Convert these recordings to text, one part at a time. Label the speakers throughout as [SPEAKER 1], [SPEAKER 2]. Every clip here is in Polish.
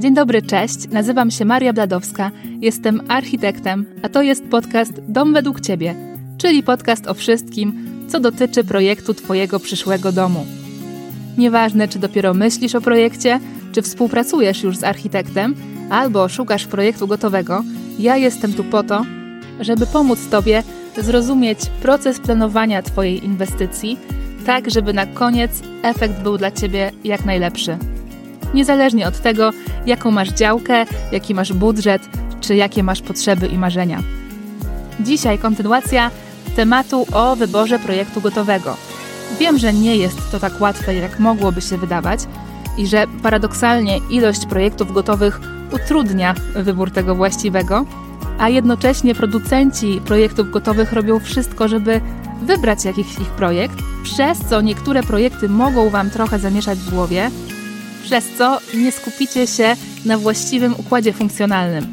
[SPEAKER 1] Dzień dobry, cześć. Nazywam się Maria Bladowska, jestem architektem, a to jest podcast Dom według Ciebie, czyli podcast o wszystkim, co dotyczy projektu Twojego przyszłego domu. Nieważne, czy dopiero myślisz o projekcie, czy współpracujesz już z architektem, albo szukasz projektu gotowego, ja jestem tu po to, żeby pomóc Tobie zrozumieć proces planowania Twojej inwestycji, tak żeby na koniec efekt był dla Ciebie jak najlepszy niezależnie od tego, jaką masz działkę, jaki masz budżet, czy jakie masz potrzeby i marzenia. Dzisiaj kontynuacja tematu o wyborze projektu gotowego. Wiem, że nie jest to tak łatwe, jak mogłoby się wydawać i że paradoksalnie ilość projektów gotowych utrudnia wybór tego właściwego, a jednocześnie producenci projektów gotowych robią wszystko, żeby wybrać jakiś ich projekt, przez co niektóre projekty mogą Wam trochę zamieszać w głowie, przez co nie skupicie się na właściwym układzie funkcjonalnym.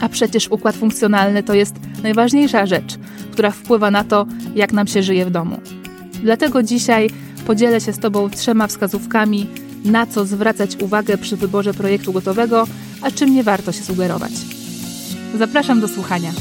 [SPEAKER 1] A przecież układ funkcjonalny to jest najważniejsza rzecz, która wpływa na to, jak nam się żyje w domu. Dlatego dzisiaj podzielę się z Tobą trzema wskazówkami, na co zwracać uwagę przy wyborze projektu gotowego, a czym nie warto się sugerować. Zapraszam do słuchania.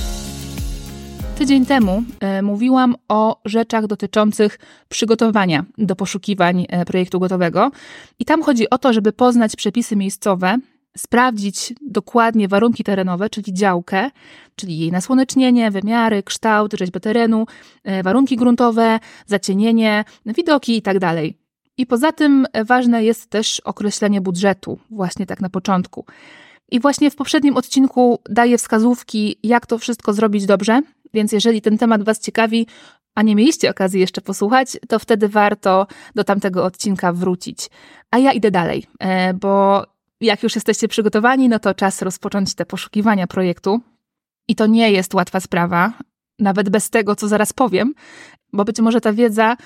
[SPEAKER 1] Tydzień temu e, mówiłam o rzeczach dotyczących przygotowania do poszukiwań e, projektu gotowego. I tam chodzi o to, żeby poznać przepisy miejscowe, sprawdzić dokładnie warunki terenowe, czyli działkę, czyli jej nasłonecznienie, wymiary, kształt, rzeźbę terenu, e, warunki gruntowe, zacienienie, widoki itd. Tak I poza tym ważne jest też określenie budżetu, właśnie tak na początku. I właśnie w poprzednim odcinku daję wskazówki, jak to wszystko zrobić dobrze, więc jeżeli ten temat Was ciekawi, a nie mieliście okazji jeszcze posłuchać, to wtedy warto do tamtego odcinka wrócić. A ja idę dalej, e, bo jak już jesteście przygotowani, no to czas rozpocząć te poszukiwania projektu. I to nie jest łatwa sprawa, nawet bez tego, co zaraz powiem, bo być może ta wiedza,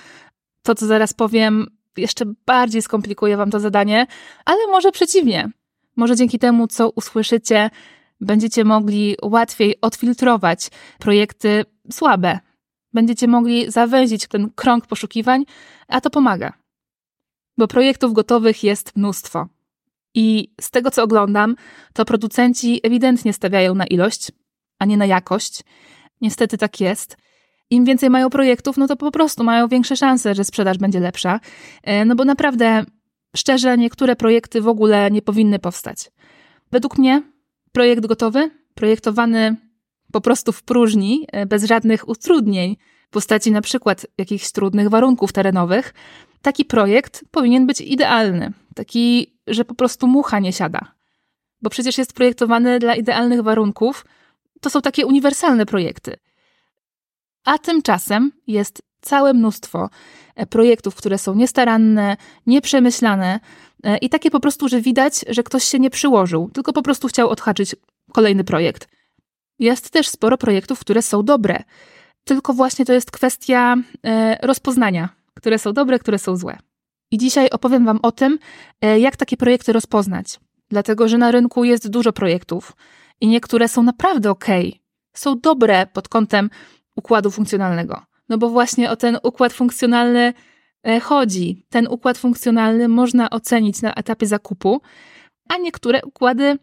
[SPEAKER 1] to co zaraz powiem, jeszcze bardziej skomplikuje Wam to zadanie, ale może przeciwnie. Może dzięki temu, co usłyszycie, będziecie mogli łatwiej odfiltrować projekty słabe. Będziecie mogli zawęzić ten krąg poszukiwań, a to pomaga. Bo projektów gotowych jest mnóstwo. I z tego, co oglądam, to producenci ewidentnie stawiają na ilość, a nie na jakość. Niestety tak jest. Im więcej mają projektów, no to po prostu mają większe szanse, że sprzedaż będzie lepsza. E, no bo naprawdę, szczerze, niektóre projekty w ogóle nie powinny powstać. Według mnie projekt gotowy, projektowany po prostu w próżni, e, bez żadnych utrudnień w postaci na przykład jakichś trudnych warunków terenowych, taki projekt powinien być idealny. Taki, że po prostu mucha nie siada. Bo przecież jest projektowany dla idealnych warunków. To są takie uniwersalne projekty. A tymczasem jest całe mnóstwo e, projektów, które są niestaranne, nieprzemyślane i takie po prostu, że widać, że ktoś się nie przyłożył, tylko po prostu chciał odhaczyć kolejny projekt. Jest też sporo projektów, które są dobre, tylko właśnie to jest kwestia e, rozpoznania, które są dobre, które są złe. I dzisiaj opowiem Wam o tym, jak takie projekty rozpoznać. Dlatego, że na rynku jest dużo projektów i niektóre są naprawdę ok, są dobre pod kątem układu funkcjonalnego no bo właśnie o ten układ funkcjonalny e, chodzi. Ten układ funkcjonalny można ocenić na etapie zakupu, a niektóre układy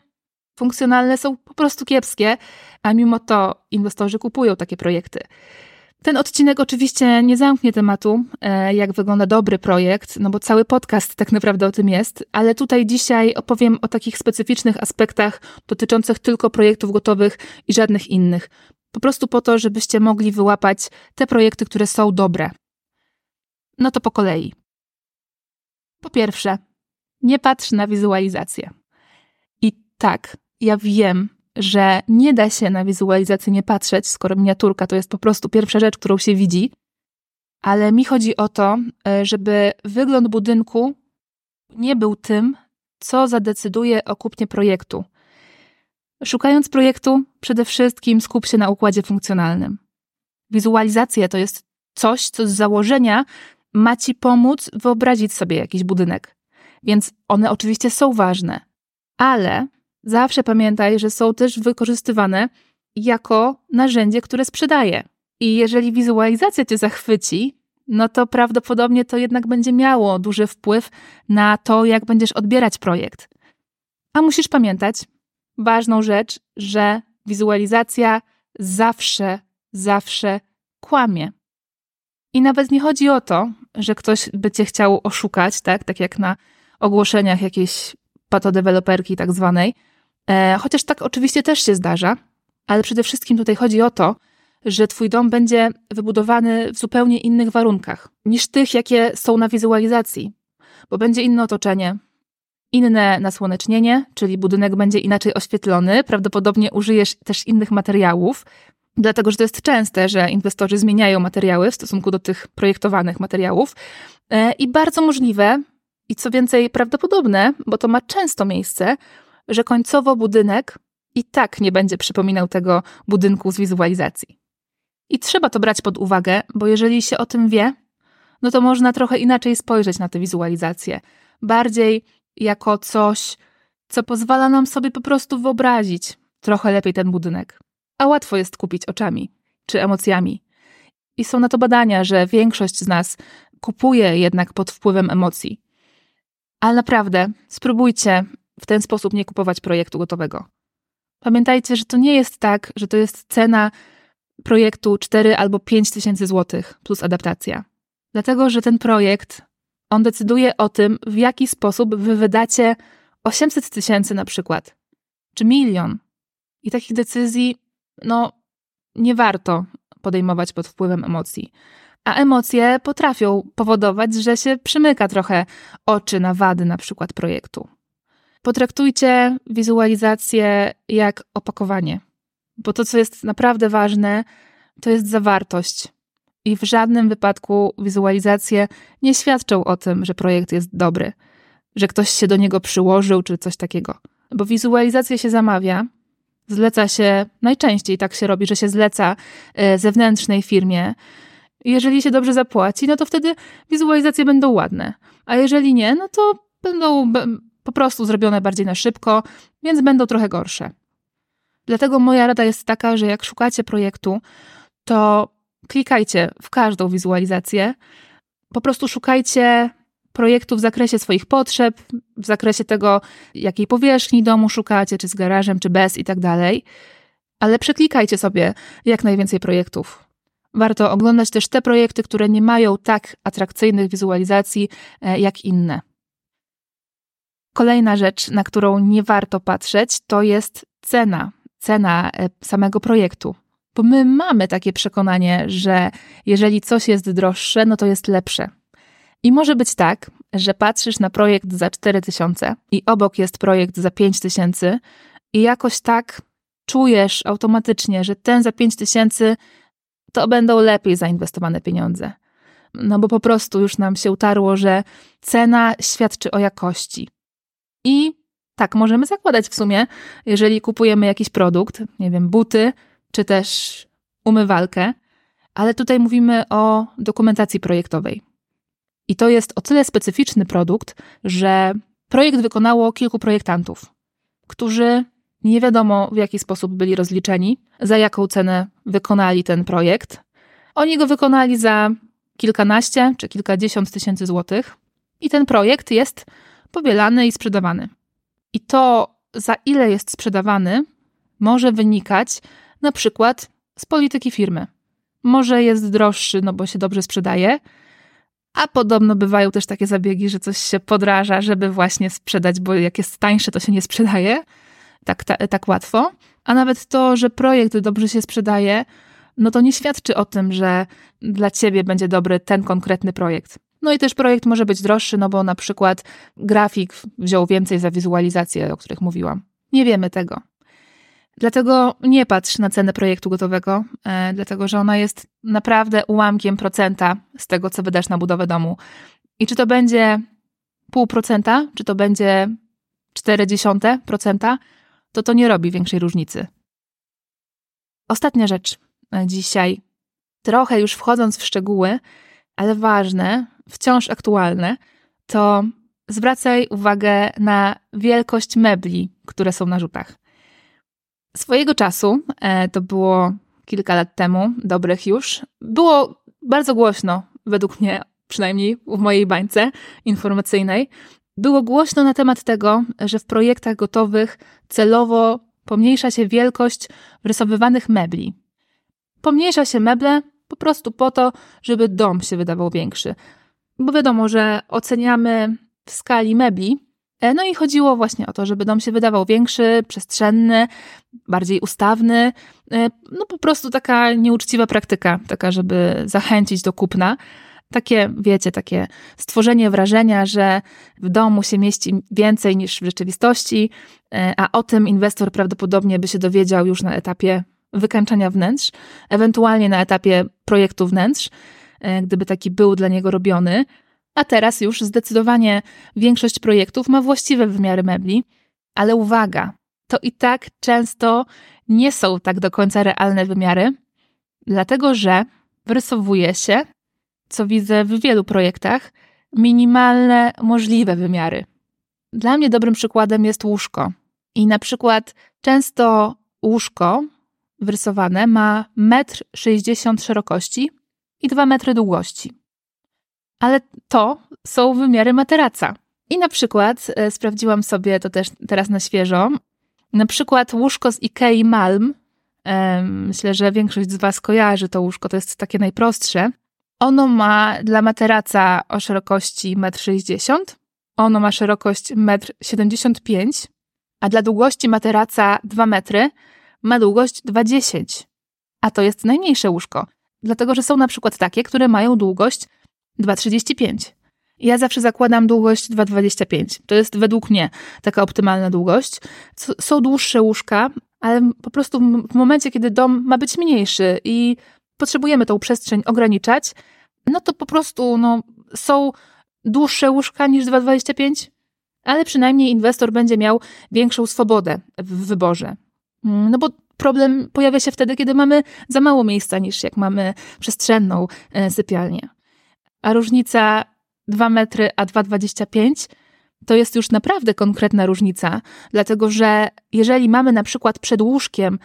[SPEAKER 1] funkcjonalne są po prostu kiepskie, a mimo to inwestorzy kupują takie projekty. Ten odcinek oczywiście nie zamknie tematu, e, jak wygląda dobry projekt, no bo cały podcast tak naprawdę o tym jest, ale tutaj dzisiaj opowiem o takich specyficznych aspektach dotyczących tylko projektów gotowych i żadnych innych. Po prostu po to, żebyście mogli wyłapać te projekty, które są dobre. No to po kolei. Po pierwsze, nie patrz na wizualizację. I tak, ja wiem, że nie da się na wizualizację nie patrzeć, skoro miniaturka to jest po prostu pierwsza rzecz, którą się widzi, ale mi chodzi o to, e, żeby wygląd budynku nie był tym, co zadecyduje o kupnie projektu. Szukając projektu, przede wszystkim skup się na układzie funkcjonalnym. Wizualizacja to jest coś, co z założenia ma ci pomóc wyobrazić sobie jakiś budynek. Więc one oczywiście są ważne, ale zawsze pamiętaj, że są też wykorzystywane jako narzędzie, które sprzedaje. I jeżeli wizualizacja cię zachwyci, no to prawdopodobnie to jednak będzie miało duży wpływ na to, jak będziesz odbierać projekt. A musisz pamiętać ważną rzecz, że wizualizacja zawsze, zawsze kłamie. I nawet nie chodzi o to, że ktoś by cię chciał oszukać, tak, tak jak na ogłoszeniach jakiejś patodeweloperki tak zwanej, e, chociaż tak oczywiście też się zdarza, ale przede wszystkim tutaj chodzi o to, że twój dom będzie wybudowany w zupełnie innych warunkach niż tych, jakie są na wizualizacji, bo będzie inne otoczenie, inne nasłonecznienie, czyli budynek będzie inaczej oświetlony, prawdopodobnie użyjesz też innych materiałów, dlatego że to jest częste, że inwestorzy zmieniają materiały w stosunku do tych projektowanych materiałów e, i bardzo możliwe, i co więcej prawdopodobne, bo to ma często miejsce, że końcowo budynek i tak nie będzie przypominał tego budynku z wizualizacji. I trzeba to brać pod uwagę, bo jeżeli się o tym wie, no to można trochę inaczej spojrzeć na te wizualizacje. Bardziej jako coś, co pozwala nam sobie po prostu wyobrazić trochę lepiej ten budynek. A łatwo jest kupić oczami czy emocjami. I są na to badania, że większość z nas kupuje jednak pod wpływem emocji. Ale naprawdę, spróbujcie w ten sposób nie kupować projektu gotowego. Pamiętajcie, że to nie jest tak, że to jest cena projektu 4 albo 5 tysięcy złotych plus adaptacja. Dlatego, że ten projekt, on decyduje o tym, w jaki sposób wy wydacie 800 tysięcy na przykład, czy milion. I takich decyzji, no, nie warto podejmować pod wpływem emocji. A emocje potrafią powodować, że się przymyka trochę oczy na wady na przykład projektu. Potraktujcie wizualizację jak opakowanie, bo to, co jest naprawdę ważne, to jest zawartość. I w żadnym wypadku wizualizacje nie świadczą o tym, że projekt jest dobry, że ktoś się do niego przyłożył czy coś takiego. Bo wizualizację się zamawia, zleca się, najczęściej tak się robi, że się zleca e, zewnętrznej firmie. Jeżeli się dobrze zapłaci, no to wtedy wizualizacje będą ładne. A jeżeli nie, no to będą po prostu zrobione bardziej na szybko, więc będą trochę gorsze. Dlatego moja rada jest taka, że jak szukacie projektu, to klikajcie w każdą wizualizację. Po prostu szukajcie projektu w zakresie swoich potrzeb, w zakresie tego, jakiej powierzchni domu szukacie, czy z garażem, czy bez i tak dalej. Ale przeklikajcie sobie jak najwięcej projektów. Warto oglądać też te projekty, które nie mają tak atrakcyjnych wizualizacji e, jak inne. Kolejna rzecz, na którą nie warto patrzeć, to jest cena, cena e, samego projektu. Bo my mamy takie przekonanie, że jeżeli coś jest droższe, no to jest lepsze. I może być tak, że patrzysz na projekt za 4000 i obok jest projekt za 5000 i jakoś tak czujesz automatycznie, że ten za 5000 to będą lepiej zainwestowane pieniądze. No bo po prostu już nam się utarło, że cena świadczy o jakości. I tak, możemy zakładać w sumie, jeżeli kupujemy jakiś produkt, nie wiem, buty, czy też umywalkę, ale tutaj mówimy o dokumentacji projektowej. I to jest o tyle specyficzny produkt, że projekt wykonało kilku projektantów, którzy nie wiadomo w jaki sposób byli rozliczeni, za jaką cenę wykonali ten projekt. Oni go wykonali za kilkanaście czy kilkadziesiąt tysięcy złotych i ten projekt jest powielany i sprzedawany. I to, za ile jest sprzedawany, może wynikać na przykład z polityki firmy. Może jest droższy, no bo się dobrze sprzedaje, a podobno bywają też takie zabiegi, że coś się podraża, żeby właśnie sprzedać, bo jak jest tańsze, to się nie sprzedaje tak, tak, tak łatwo. A nawet to, że projekt dobrze się sprzedaje, no to nie świadczy o tym, że dla ciebie będzie dobry ten konkretny projekt. No i też projekt może być droższy, no bo na przykład grafik wziął więcej za wizualizację, o których mówiłam. Nie wiemy tego. Dlatego nie patrz na cenę projektu gotowego, e, dlatego że ona jest naprawdę ułamkiem procenta z tego, co wydasz na budowę domu. I czy to będzie pół procenta, czy to będzie 0,4 procenta, to to nie robi większej różnicy. Ostatnia rzecz e, dzisiaj, trochę już wchodząc w szczegóły, ale ważne, wciąż aktualne, to zwracaj uwagę na wielkość mebli, które są na rzutach. Swojego czasu, e, to było kilka lat temu, dobrych już, było bardzo głośno, według mnie, przynajmniej w mojej bańce informacyjnej, Było głośno na temat tego, że w projektach gotowych celowo pomniejsza się wielkość rysowywanych mebli. Pomniejsza się meble po prostu po to, żeby dom się wydawał większy. Bo wiadomo, że oceniamy w skali mebli, no i chodziło właśnie o to, żeby dom się wydawał większy, przestrzenny, bardziej ustawny. E, no po prostu taka nieuczciwa praktyka, taka, żeby zachęcić do kupna. Takie, wiecie, takie stworzenie wrażenia, że w domu się mieści więcej niż w rzeczywistości, e, a o tym inwestor prawdopodobnie by się dowiedział już na etapie wykańczania wnętrz, ewentualnie na etapie projektu wnętrz, e, gdyby taki był dla niego robiony. A teraz już zdecydowanie większość projektów ma właściwe wymiary mebli, ale uwaga, to i tak często nie są tak do końca realne wymiary, dlatego że wyrysowuje się co widzę w wielu projektach, minimalne możliwe wymiary. Dla mnie dobrym przykładem jest łóżko. I na przykład często łóżko wyrysowane ma 1,60 m szerokości i 2 metry długości. Ale to są wymiary materaca. I na przykład e, sprawdziłam sobie to też teraz na świeżo. Na przykład łóżko z Ikei Malm. Myślę, że większość z Was kojarzy to łóżko, to jest takie najprostsze. Ono ma dla materaca o szerokości 1,60 m, ono ma szerokość 1,75 m, a dla długości materaca 2 metry ma długość 2,10 m. A to jest najmniejsze łóżko, dlatego że są na przykład takie, które mają długość 2,35 ja zawsze zakładam długość 2,25. To jest według mnie taka optymalna długość. Są dłuższe łóżka, ale po prostu w momencie, kiedy dom ma być mniejszy i potrzebujemy tą przestrzeń ograniczać, no to po prostu no, są dłuższe łóżka niż 2,25, ale przynajmniej inwestor będzie miał większą swobodę w wyborze. Mm, no bo problem pojawia się wtedy, kiedy mamy za mało miejsca niż jak mamy przestrzenną e, sypialnię. A różnica 2 metry a 2,25 to jest już naprawdę konkretna różnica, dlatego że jeżeli mamy na przykład przed łóżkiem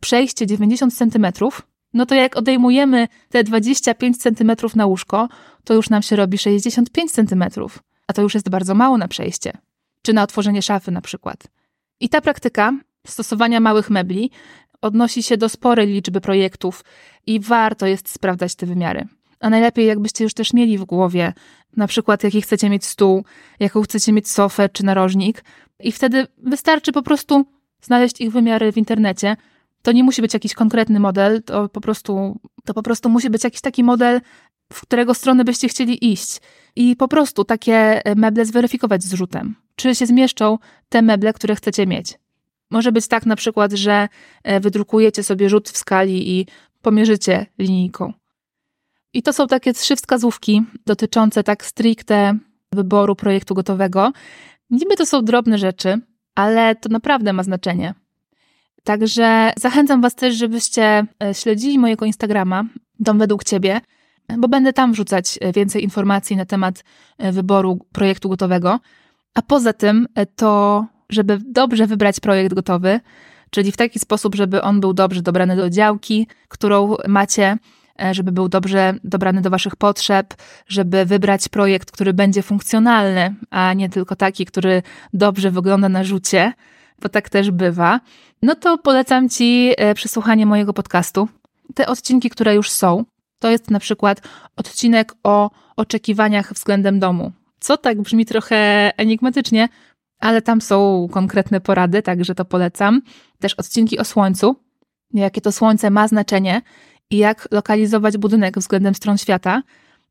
[SPEAKER 1] przejście 90 centymetrów, no to jak odejmujemy te 25 cm na łóżko, to już nam się robi 65 cm, a to już jest bardzo mało na przejście, czy na otworzenie szafy na przykład. I ta praktyka stosowania małych mebli odnosi się do sporej liczby projektów i warto jest sprawdzać te wymiary. A najlepiej, jakbyście już też mieli w głowie, na przykład jaki chcecie mieć stół, jaką chcecie mieć sofę czy narożnik, i wtedy wystarczy po prostu znaleźć ich wymiary w internecie, to nie musi być jakiś konkretny model, to po prostu, to po prostu musi być jakiś taki model, w którego stronę byście chcieli iść. I po prostu takie meble zweryfikować z rzutem. Czy się zmieszczą te meble, które chcecie mieć. Może być tak na przykład, że e, wydrukujecie sobie rzut w skali i pomierzycie linijką. I to są takie trzy wskazówki dotyczące tak stricte wyboru projektu gotowego. Niby to są drobne rzeczy, ale to naprawdę ma znaczenie. Także zachęcam Was też, żebyście e, śledzili mojego Instagrama, Dom według Ciebie, bo będę tam wrzucać e, więcej informacji na temat e, wyboru projektu gotowego. A poza tym, to żeby dobrze wybrać projekt gotowy, czyli w taki sposób, żeby on był dobrze dobrany do działki, którą macie, żeby był dobrze dobrany do Waszych potrzeb, żeby wybrać projekt, który będzie funkcjonalny, a nie tylko taki, który dobrze wygląda na rzucie bo tak też bywa, no to polecam Ci e, przesłuchanie mojego podcastu. Te odcinki, które już są, to jest na przykład odcinek o oczekiwaniach względem domu. Co tak brzmi trochę enigmatycznie, ale tam są konkretne porady, także to polecam. Też odcinki o słońcu, jakie to słońce ma znaczenie i jak lokalizować budynek względem stron świata.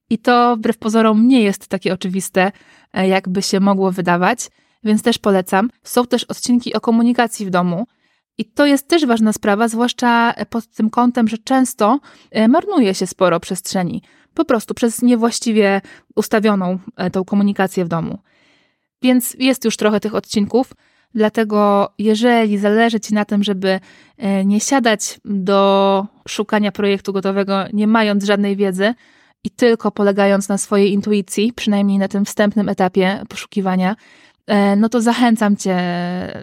[SPEAKER 1] I to wbrew pozorom nie jest takie oczywiste, e, jakby się mogło wydawać więc też polecam. Są też odcinki o komunikacji w domu. I to jest też ważna sprawa, zwłaszcza pod tym kątem, że często e, marnuje się sporo przestrzeni, po prostu przez niewłaściwie ustawioną e, tą komunikację w domu. Więc jest już trochę tych odcinków, dlatego jeżeli zależy Ci na tym, żeby e, nie siadać do szukania projektu gotowego, nie mając żadnej wiedzy i tylko polegając na swojej intuicji, przynajmniej na tym wstępnym etapie poszukiwania, E, no to zachęcam Cię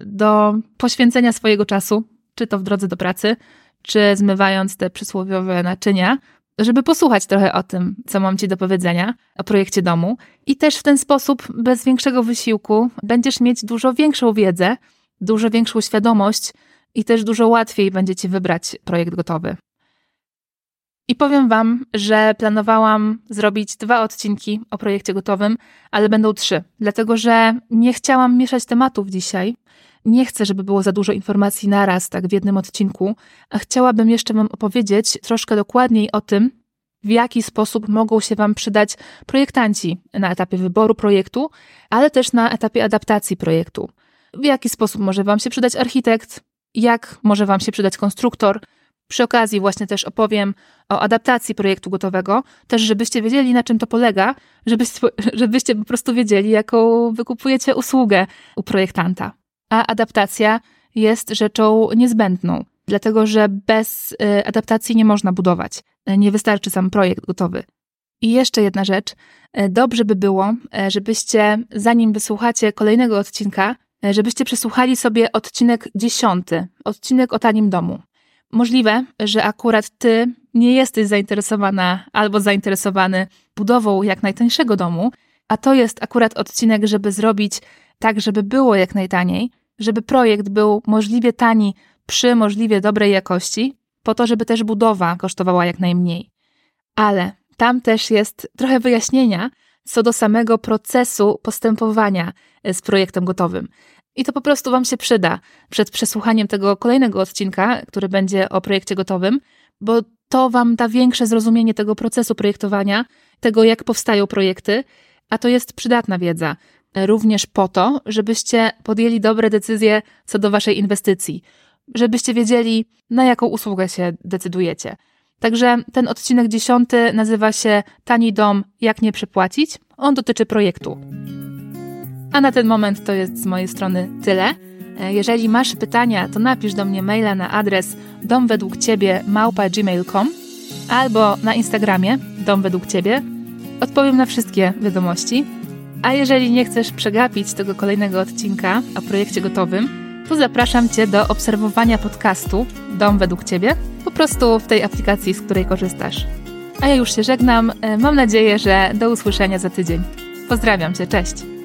[SPEAKER 1] do poświęcenia swojego czasu, czy to w drodze do pracy, czy zmywając te przysłowiowe naczynia, żeby posłuchać trochę o tym, co mam Ci do powiedzenia o projekcie domu. I też w ten sposób, bez większego wysiłku, będziesz mieć dużo większą wiedzę, dużo większą świadomość i też dużo łatwiej będzie Ci wybrać projekt gotowy. I powiem Wam, że planowałam zrobić dwa odcinki o projekcie gotowym, ale będą trzy, dlatego że nie chciałam mieszać tematów dzisiaj. Nie chcę, żeby było za dużo informacji naraz, tak w jednym odcinku, a chciałabym jeszcze Wam opowiedzieć troszkę dokładniej o tym, w jaki sposób mogą się Wam przydać projektanci na etapie wyboru projektu, ale też na etapie adaptacji projektu. W jaki sposób może Wam się przydać architekt, jak może Wam się przydać konstruktor, przy okazji właśnie też opowiem o adaptacji projektu gotowego, też żebyście wiedzieli, na czym to polega, żebyście, żebyście po prostu wiedzieli, jaką wykupujecie usługę u projektanta. A adaptacja jest rzeczą niezbędną, dlatego że bez y, adaptacji nie można budować. Nie wystarczy sam projekt gotowy. I jeszcze jedna rzecz. Y, dobrze by było, y, żebyście, zanim wysłuchacie kolejnego odcinka, żebyście przesłuchali sobie odcinek dziesiąty, odcinek o tanim domu. Możliwe, że akurat ty nie jesteś zainteresowana albo zainteresowany budową jak najtańszego domu, a to jest akurat odcinek, żeby zrobić tak, żeby było jak najtaniej, żeby projekt był możliwie tani przy możliwie dobrej jakości, po to, żeby też budowa kosztowała jak najmniej. Ale tam też jest trochę wyjaśnienia co do samego procesu postępowania z projektem gotowym. I to po prostu Wam się przyda przed przesłuchaniem tego kolejnego odcinka, który będzie o projekcie gotowym, bo to Wam da większe zrozumienie tego procesu projektowania, tego jak powstają projekty, a to jest przydatna wiedza. Również po to, żebyście podjęli dobre decyzje co do Waszej inwestycji, żebyście wiedzieli, na jaką usługę się decydujecie. Także ten odcinek dziesiąty nazywa się Tani dom, jak nie przepłacić. On dotyczy projektu. A na ten moment to jest z mojej strony tyle. E, jeżeli masz pytania, to napisz do mnie maila na adres domwedługciebie małpa.gmail.com albo na Instagramie dom według ciebie. Odpowiem na wszystkie wiadomości. A jeżeli nie chcesz przegapić tego kolejnego odcinka o projekcie gotowym, to zapraszam Cię do obserwowania podcastu Dom według Ciebie, po prostu w tej aplikacji, z której korzystasz. A ja już się żegnam. E, mam nadzieję, że do usłyszenia za tydzień. Pozdrawiam Cię, cześć!